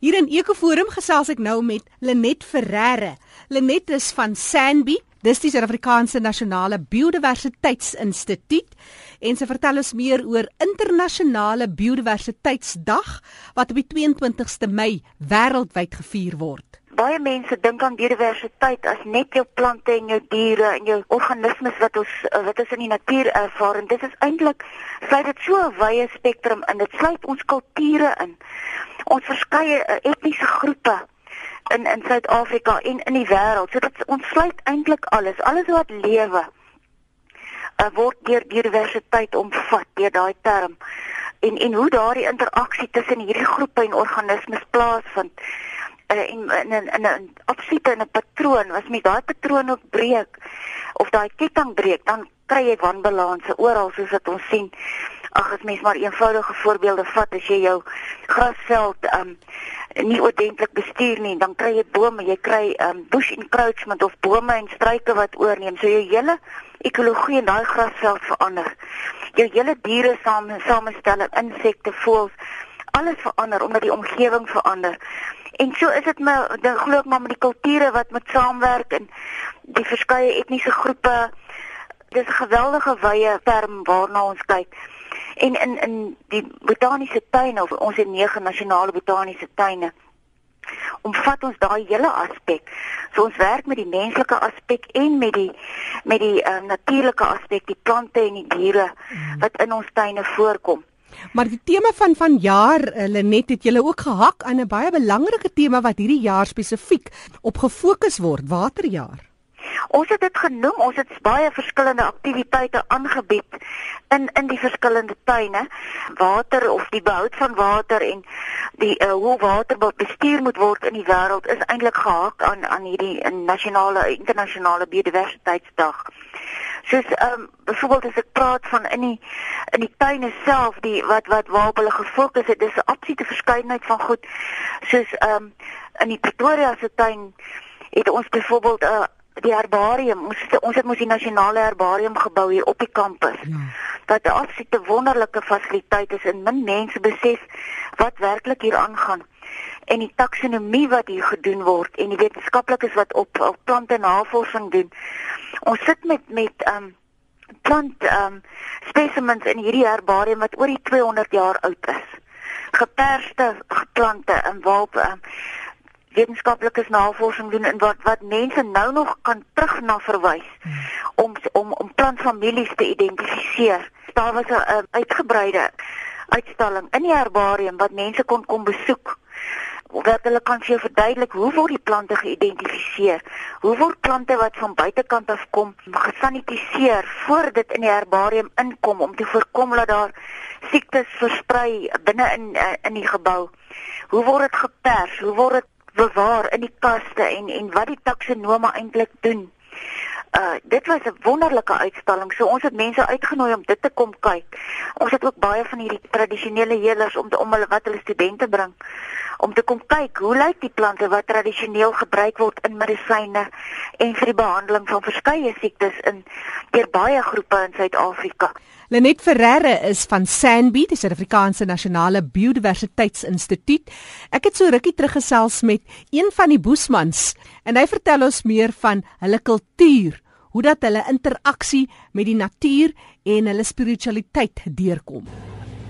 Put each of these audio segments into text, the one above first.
Hier in Ekoforum gesels ek nou met Lenet Ferreira. Lenet is van Sanbi, dis die Suid-Afrikaanse Nasionale Biodiversiteitsinstituut en sy vertel ons meer oor internasionale biodiversiteitsdag wat op die 22ste Mei wêreldwyd gevier word. Baie mense dink aan biodiversiteit as net jou plante en jou diere en jou organismes wat ons wat ons in die natuur ervaar en dit is eintlik sluit dit so 'n wye spektrum in. Dit sluit ons kulture in ons verskeie uh, etniese groepe in in Suid-Afrika en in die wêreld. So dit ontsluit eintlik alles, alles wat lewe. Uh, word deur diversiteit omvat deur daai term. En en hoe daardie interaksie tussen hierdie groepe en organismes plaasvind in in in 'n absolute 'n patroon, as mens daai patroon ook breek of daai ketting breek, dan kry jy wanbalanse oral soos wat ons sien. Ag as mens maar eenvoudige voorbeelde vat as jy jou grasveld um nie ordentlik bestuur nie dan kry jy bome. Jy kry um bush encroachment of bome en struike wat oorneem. So jou hele ekologie in daai grasveld verander. Jou hele diere saam samestelling insekte voëls alles verander omdat die omgewing verander en so is dit my dan glo ek maar met die kulture wat met saamwerk en die verskeie etniese groepe dis 'n geweldige wye term waarna ons kyk En in in die botaniese tuine of ons het nege nasionale botaniese tuine omvat ons daai hele aspek. So ons werk met die menslike aspek en met die met die uh, natuurlike aspek, die plante en die diere wat in ons tuine voorkom. Maar die tema van vanjaar, hulle net het julle ook gehak aan 'n baie belangrike tema wat hierdie jaar spesifiek op gefokus word, waterjaar. Ons het dit genoem, ons het baie verskillende aktiwiteite aangebied in in die verskillende tuine. Water of die behoud van water en die uh, hoe water bestuur moet word in die wêreld is eintlik gehak aan aan hierdie nasionale internasionale biodiversiteitsdag. Soos ehm um, byvoorbeeld as ek praat van in die in die tuine self die wat wat waarop hulle gefokus het, dis 'n absolute verskeidenheid van goed. Soos ehm um, in die Pretoria se tuin het ons byvoorbeeld 'n uh, die herbarium ons ons het mos die nasionale herbarium gebou hier op die kampus. Ja. Wat 'n absolute wonderlike fasiliteit is en min mense besef wat werklik hier aangaan. En die taksonomie wat hier gedoen word en die wetenskaplikes wat op op plante navorsing doen. Ons sit met met um plant um specimens in hierdie herbarium wat oor die 200 jaar oud is. Geperste plante in waarop um, wetenskaplikes navorsing doen en wat wat mense nou nog kan terug na verwys hmm. om om om plantfamilies te identifiseer. Daar was 'n uitgebreide uitstalling in die herbarium wat mense kon kom besoek wat hulle kan vir jou verduidelik hoe word die plante geïdentifiseer? Hoe word plante wat van buitekant af kom gesanitiseer voor dit in die herbarium inkom om te voorkom dat daar siektes versprei binne in eh, in die gebou? Hoe word dit gepers? Hoe word dit bewaar in die kaste en en wat die taksonome eintlik doen. Uh dit was 'n wonderlike uitstalling. So ons het mense uitgenooi om dit te kom kyk. Ons het ook baie van hierdie tradisionele heelers om te, om hulle wat hulle studente bring om te kom kyk hoe lyk die plante wat tradisioneel gebruik word in medisyne en vir die behandeling van verskeie siektes in deur baie groepe in Suid-Afrika. Lenet Ferreira is van Sanbi, die Suid-Afrikaanse Nasionale Biodiversiteitsinstituut. Ek het so rukkie teruggesels met een van die boesmans en hy vertel ons meer van hulle kultuur, hoe dat hulle interaksie met die natuur en hulle spiritualiteit deurkom.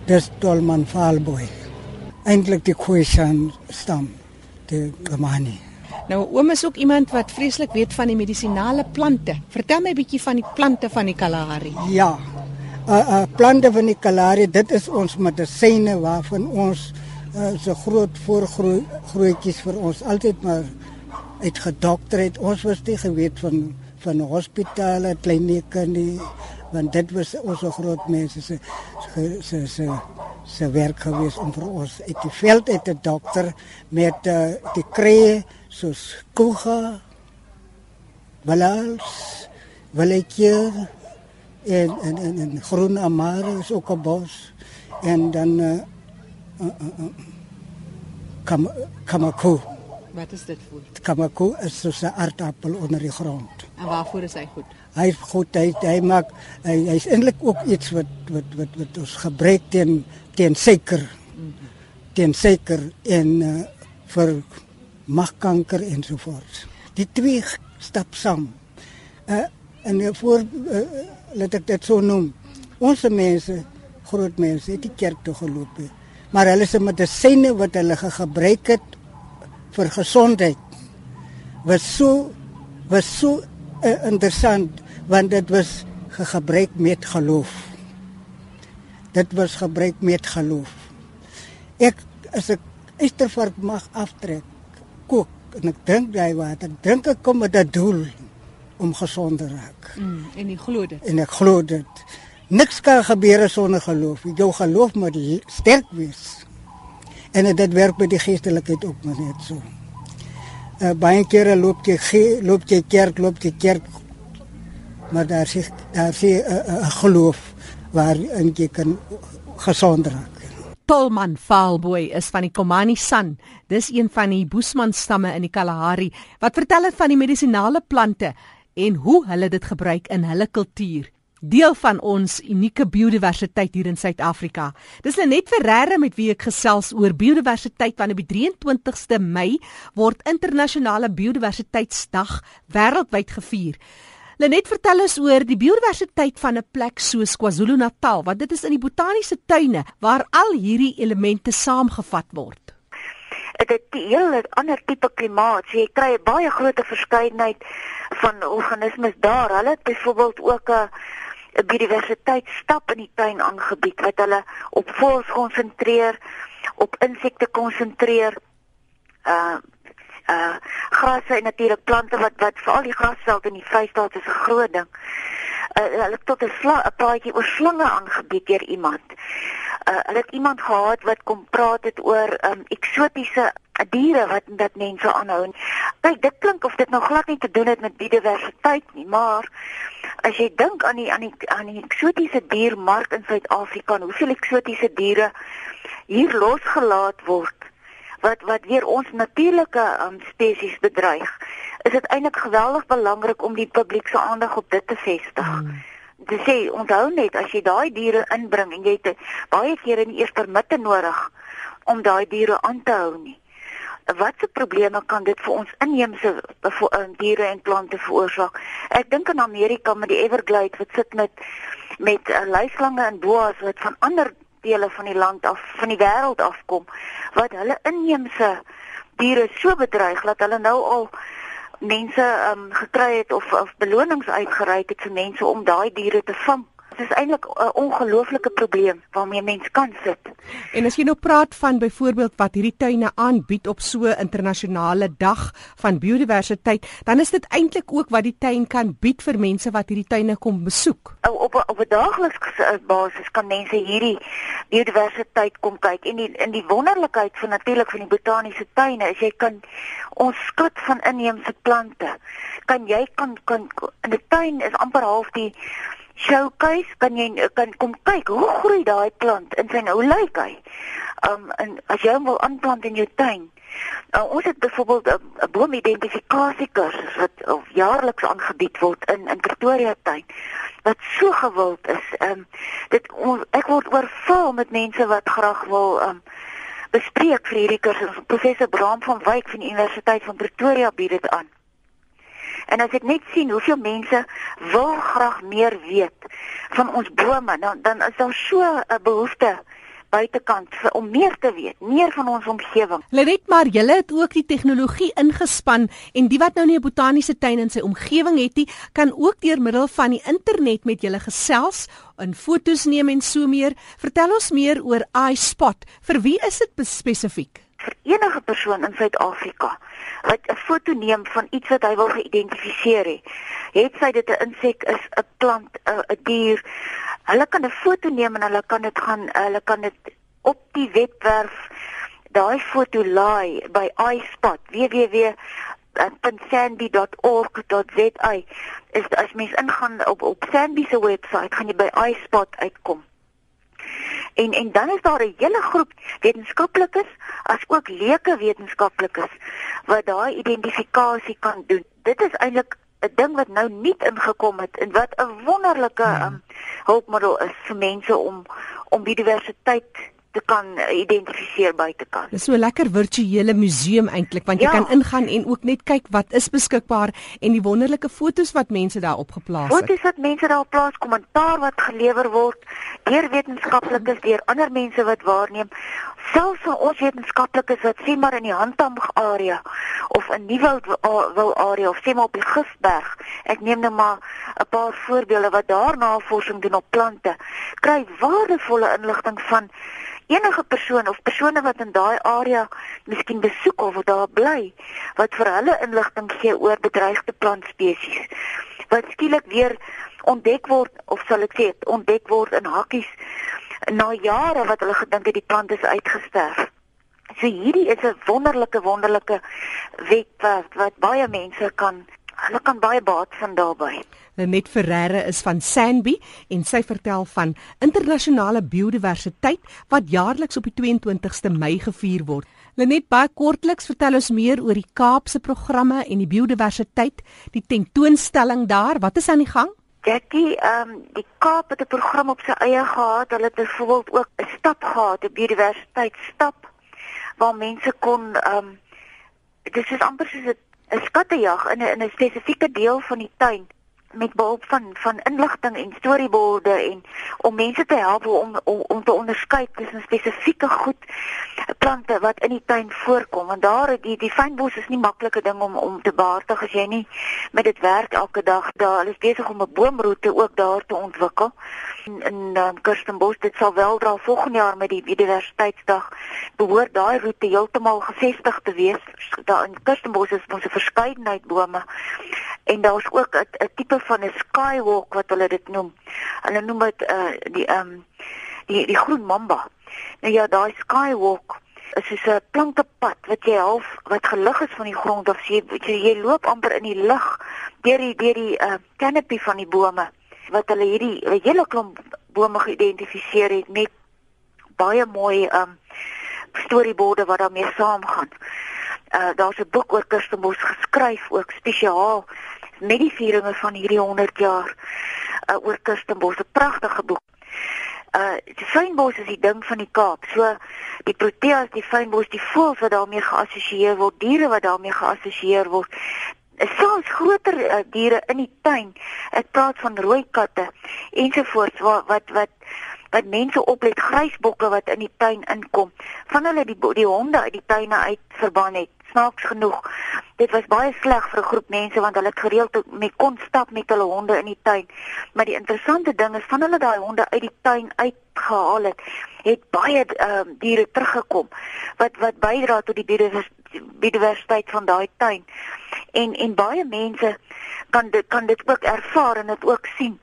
Dis Dolman Falboy. Eintlik die Khoisan stam, die Gamani. Nou oom is ook iemand wat vreeslik weet van die medisinale plante. Vertel my 'n bietjie van die plante van die Kalahari. Ja, uh, uh, plante van die Kalahari, dit is ons medisyne waarvan ons uh, so groot voorgroei grootjies vir ons altyd maar uitgedokter het. Ons was nie geweet van van hospitale, klinieke nie, want dit was ons groot mense se se se se werk gewees om vir ons uit die veld uit te dokter met uh, die kree soos koega, balals, walekie en en en, en groen amare is ook 'n bos en dan uh, uh, uh, kam kamaku wat is dit voor kamaku is so 'n aardappel onder die grond en waarvoor is hy goed hy is goed hy hy maak hy hy's eintlik ook iets wat wat wat wat ons gebruik teen teen suiker mm -hmm. teen suiker en uh, vir magkanker ensovoorts. Die twee stap saam. Uh en voor uh, laat ek dit so noem. Ons mense, groot mense, het die kerk toe geloop. Maar hulle se medisyne wat hulle gebruik het vir gesondheid was so was so uh, interessant want dit was gebruik met geloof. Dit was gebruik met geloof. Ek as ek estervark mag aftrek, kook en ek drink daai water, drink ek kom met 'n doel om gesond te raak. Mm, en jy glo dit. En ek glo dit. Niks kan gebeur sonder geloof. Jou geloof moet sterk wees. En dit werk by die geestelikheid ook maar net so. Uh, baie kere loop jy loop jy kerk, loop jy kerk maar daar sê daar sê 'n uh, uh, geloof waarin jy kan gesond raak. Tolman Falboy is van die Komani San. Dis een van die Boesman stamme in die Kalahari wat vertel het van die medisinale plante en hoe hulle dit gebruik in hulle kultuur. Deel van ons unieke biodiversiteit hier in Suid-Afrika. Dis net Ferreira met wie ek gesels oor biodiversiteit want op die 23ste Mei word internasionale biodiversiteitsdag wêreldwyd gevier. Lenet vertel ons oor die biodiversiteit van 'n plek soos KwaZulu-Natal, want dit is in die botaniese tuine waar al hierdie elemente saamgevat word. Dit is 'n heel ander tipe klimaat. So jy kry 'n baie groot verskeidenheid van organismes daar. Hulle het byvoorbeeld ook 'n 'n biodiversiteitsstap in die tuin aangebied wat hulle op voëls konsentreer, op insekte konsentreer. Uh uh grasse en natuurlik plante wat wat veral die grasveld in die Vrystaat is 'n groot ding. Uh hulle het tot 'n 'n praatjie oor slange aangebied deur iemand. Uh hulle het iemand gehad wat kom praat het oor um eksotiese diere wat dat mense aanhou. Kyk, dit klink of dit nou glad nie te doen het met biodiversiteit nie, maar as jy dink aan die aan die aan die eksotiese diermark in Suid-Afrika, hoeveel eksotiese diere hier losgelaat word wat wat weer ons natuurlike um, spesies bedreig, is dit eintlik geweldig belangrik om die publiek se aandag op dit te vestig. Hmm. Dit sê onthou net as jy daai diere inbring en jy het baie kere nie eers permitte nodig om daai diere aan te hou nie. Watse probleme kan dit vir ons inheemse uh, diere en plante veroorsaak? Ek dink in Amerika met die Everglades wat sit met met uh, luislange en boas wat van ander dele van die land af van die wêreld afkom wat hulle inheemse diere so bedreig dat hulle nou al mense um, gekry het of of belonings uitgereik het vir mense om daai diere te vang is eintlik 'n ongelooflike probleem waarmee mens kan sit. En as jy nou praat van byvoorbeeld wat hierdie tuine aanbied op so 'n internasionale dag van biodiversiteit, dan is dit eintlik ook wat die tuin kan bied vir mense wat hierdie tuine kom besoek. Op op 'n daaglikse basis kan mense hierdie biodiversiteit kom kyk en die in die wonderlikheid van natuurlik van die botaniese tuine is jy kan ons skut van inheemse plante kan jy kan kan in die tuin is amper half die showcase kan jy kan kom kyk hoe groei daai plant in sy nou lyk hy. Um en as jy hom wil aanplant in jou tuin. Uh, ons het byvoorbeeld 'n boomidentifikasie kursus wat of jaarliks aangebied word in in Pretoria tuin wat so gewild is. Um dit on, ek word oorvul met mense wat graag wil um bespreek vir hierdie kursus. Professor Braam van Wyk van die Universiteit van Pretoria bied dit aan. En as ek net sien hoeveel mense wil graag meer weet van ons bome, dan dan is daar so 'n behoefte buitekant vir om meer te weet, meer van ons omgewing. Lenet maar, julle het ook die tegnologie ingespan en die wat nou nie 'n botaniese tuin in sy omgewing het nie, kan ook deur middel van die internet met julle gesels en fotos neem en so meer. Vertel ons meer oor iSpot. Vir wie is dit spesifiek? vir enige persoon in Suid-Afrika wat 'n foto neem van iets wat hy wil geïdentifiseer het. Het sy dit 'n insek is, 'n plant, 'n dier. Hulle kan 'n foto neem en hulle kan dit gaan hulle kan dit op die webwerf daai foto laai by iSpot www.sandy.org.za is as mens ingaan op op Sandy se webwerf gaan jy by iSpot uitkom. En en dan is daar 'n hele groep wetenskaplikes as ook leuke wetenskaplikes wat daai identifikasie kan doen. Dit is eintlik 'n ding wat nou nuut ingekom het en wat 'n wonderlike ja. um, hulpmiddel is vir mense om om biodiversiteit te kan identifiseer buitekant. Dis so 'n lekker virtuele museum eintlik want jy ja. kan ingaan en ook net kyk wat is beskikbaar en die wonderlike fotos wat mense daar opgeplaas het. Fotos wat mense daar plaas, kommentaar wat gelewer word deur wetenskaplikes, deur ander mense wat waarneem. Selfs van ons wetenskaplikes wat sien maar in die Handam area of in Nieuwoud wil area of sê maar op die Gifberg. Ek neem nou maar 'n paar voorbeelde wat daar navorsing doen op plante. Kry waardevolle inligting van enige persoon of persone wat in daai area miskien besoek of daar bly wat vir hulle inligting gee oor bedreigde plantspesies wat skielik weer ontdek word of sal ek sê ontdek word in hakkies na jare wat hulle gedink het die plant is uitgesterf. So hierdie is 'n wonderlike wonderlike webwerf wat baie mense kan hulle kan baie baat vind daarbye. Net Ferreira is van Sanby en sy vertel van internasionale biodiversiteit wat jaarliks op die 22ste Mei gevier word. Lenet baie kortliks vertel ons meer oor die Kaapse programme en die biodiversiteit, die tentoonstelling daar, wat is aan die gang? Jackie, ehm um, die Kaap het 'n program op sy eie gehad. Hulle het byvoorbeeld ook 'n stap gehad, 'n biodiversiteitsstap waar mense kon ehm um, dit is amper soos 'n skattejag in 'n in 'n spesifieke deel van die tuin met behulp van van inligting en storieborde en om mense te help om om, om te onderskei tussen spesifieke goed plante wat in die tuin voorkom. Want daar die die fynbos is nie maklike ding om om te behartig as jy nie met dit werk elke dag. Daar hulle is besig om 'n boomroete ook daar te ontwikkel in in um, Kirstenbos dit sal wel dra volgende jaar met die biodiversiteitsdag behoort daai roete heeltemal gevestig te wees daar in Kirstenbos is ons 'n verskeidenheid bome en daar's ook 'n tipe van 'n skywalk wat hulle dit noem. Hulle noem dit uh die ehm um, die die groen mamba. Nou ja, daai skywalk is soos 'n plankepad wat jy half wat gelig is van die grond jy jy, jy loop amper in die lug deur die deur die uh canopy van die bome wat hulle hierdie hele klomp bome geïdentifiseer het met baie mooi um storieborde wat daarmee saamgaan. Uh daar's 'n boek oor Kirstenbos geskryf ook spesiaal met die vieringe van hierdie 100 jaar uh, oor Kirstenbos, 'n pragtige boek. Uh die fynbos is die ding van die Kaap. So die proteas, die fynbos, die voëls wat daarmee geassosieer word, diere wat daarmee geassosieer word. Selfs groter uh, diere in die tuin. Ek praat van rooi katte ensovoorts wat wat wat wat mense oplet grysbokke wat in die tuin inkom. Van hulle die die honde uit die tuine uit verban het snaaks genoeg. Dit was baie sleg vir 'n groep mense want hulle het gereeld met kon stap met hulle honde in die tuin. Maar die interessante ding is van hulle daai honde uit die tuin uitgehaal het, het baie ehm uh, diere teruggekom wat wat bydra tot die biodiversiteit van daai tuin. En en baie mense kan dit kan dit ook ervaar en dit ook sien.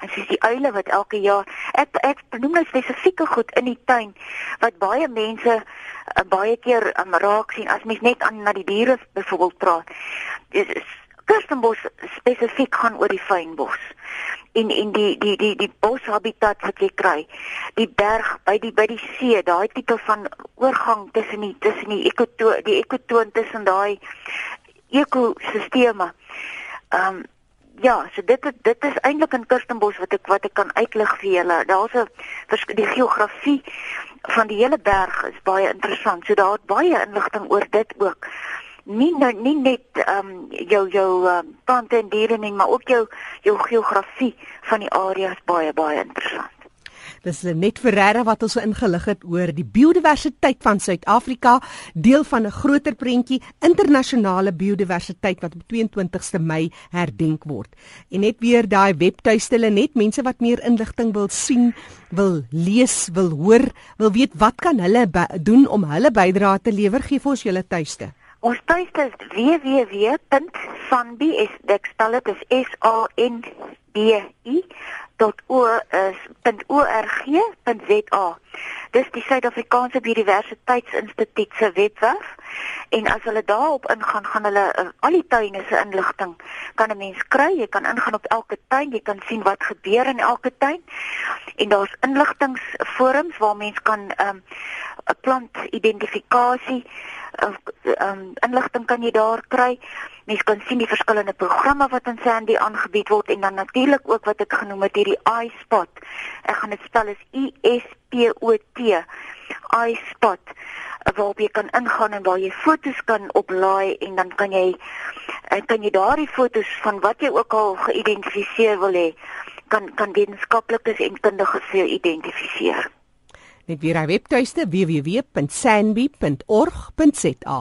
En sies die uile wat elke jaar ek ek noem nou spesifieke goed in die tuin wat baie mense uh, baie keer um, raak sien as mens net aan na die diere byvoorbeeld praat. Dis Kirstenbos spesifiek gaan oor die fynbos en en die die die die boshabitat wat jy kry. Die berg by die by die see, daai tipe van oorgang tussen die tussen die ekoto die ekotoon tussen daai ekosisteme. Ehm um, Ja, so dit dit is eintlik in Kirstenbos wat ek wat ek kan uitlig vir julle. Daar's 'n die geografie van die hele berg is baie interessant. So daar het baie inligting oor dit ook. Nie nou nie net ehm um, jou jou um, plante en diere nie, maar ook jou jou geografie van die area is baie baie interessant. Dis net Ferreira wat ons ingelig het oor die biodiversiteit van Suid-Afrika, deel van 'n groter prentjie internasionale biodiversiteit wat op 22ste Mei herdenk word. En net weer daai webtuiste net mense wat meer inligting wil sien, wil lees, wil hoor, wil weet wat kan hulle doen om hulle bydrae te lewer, gee vir ons julle tuiste. Ons tuiste is www.sanbi, ek spel dit is S A N B I www.org.za. Dis die Suid-Afrikaanse Biodiversiteitsinstituut se webwerf en as hulle daarop ingaan, gaan hulle uh, al die tuine se inligting kan 'n mens kry. Jy kan ingaan op elke tuin, jy kan sien wat gebeur in elke tuin. En daar's inligtingforums waar mens kan 'n um, plant identifikasie um, inligting kan jy daar kry. Mens kan sien die verskillende programme wat in Sandy aangebied word en dan natuurlik ook wat ek genoem het hierdie iSpot. Ek gaan dit spel as I S P O T. iSpot waarop jy kan ingaan en waar jy fotos kan oplaai en dan kan jy en kan jy daardie fotos van wat jy ook al geïdentifiseer wil hê kan kan wetenskaplikes en kundiges vir identifiseer. Net weer hy webtuiste www.sanbi.org.za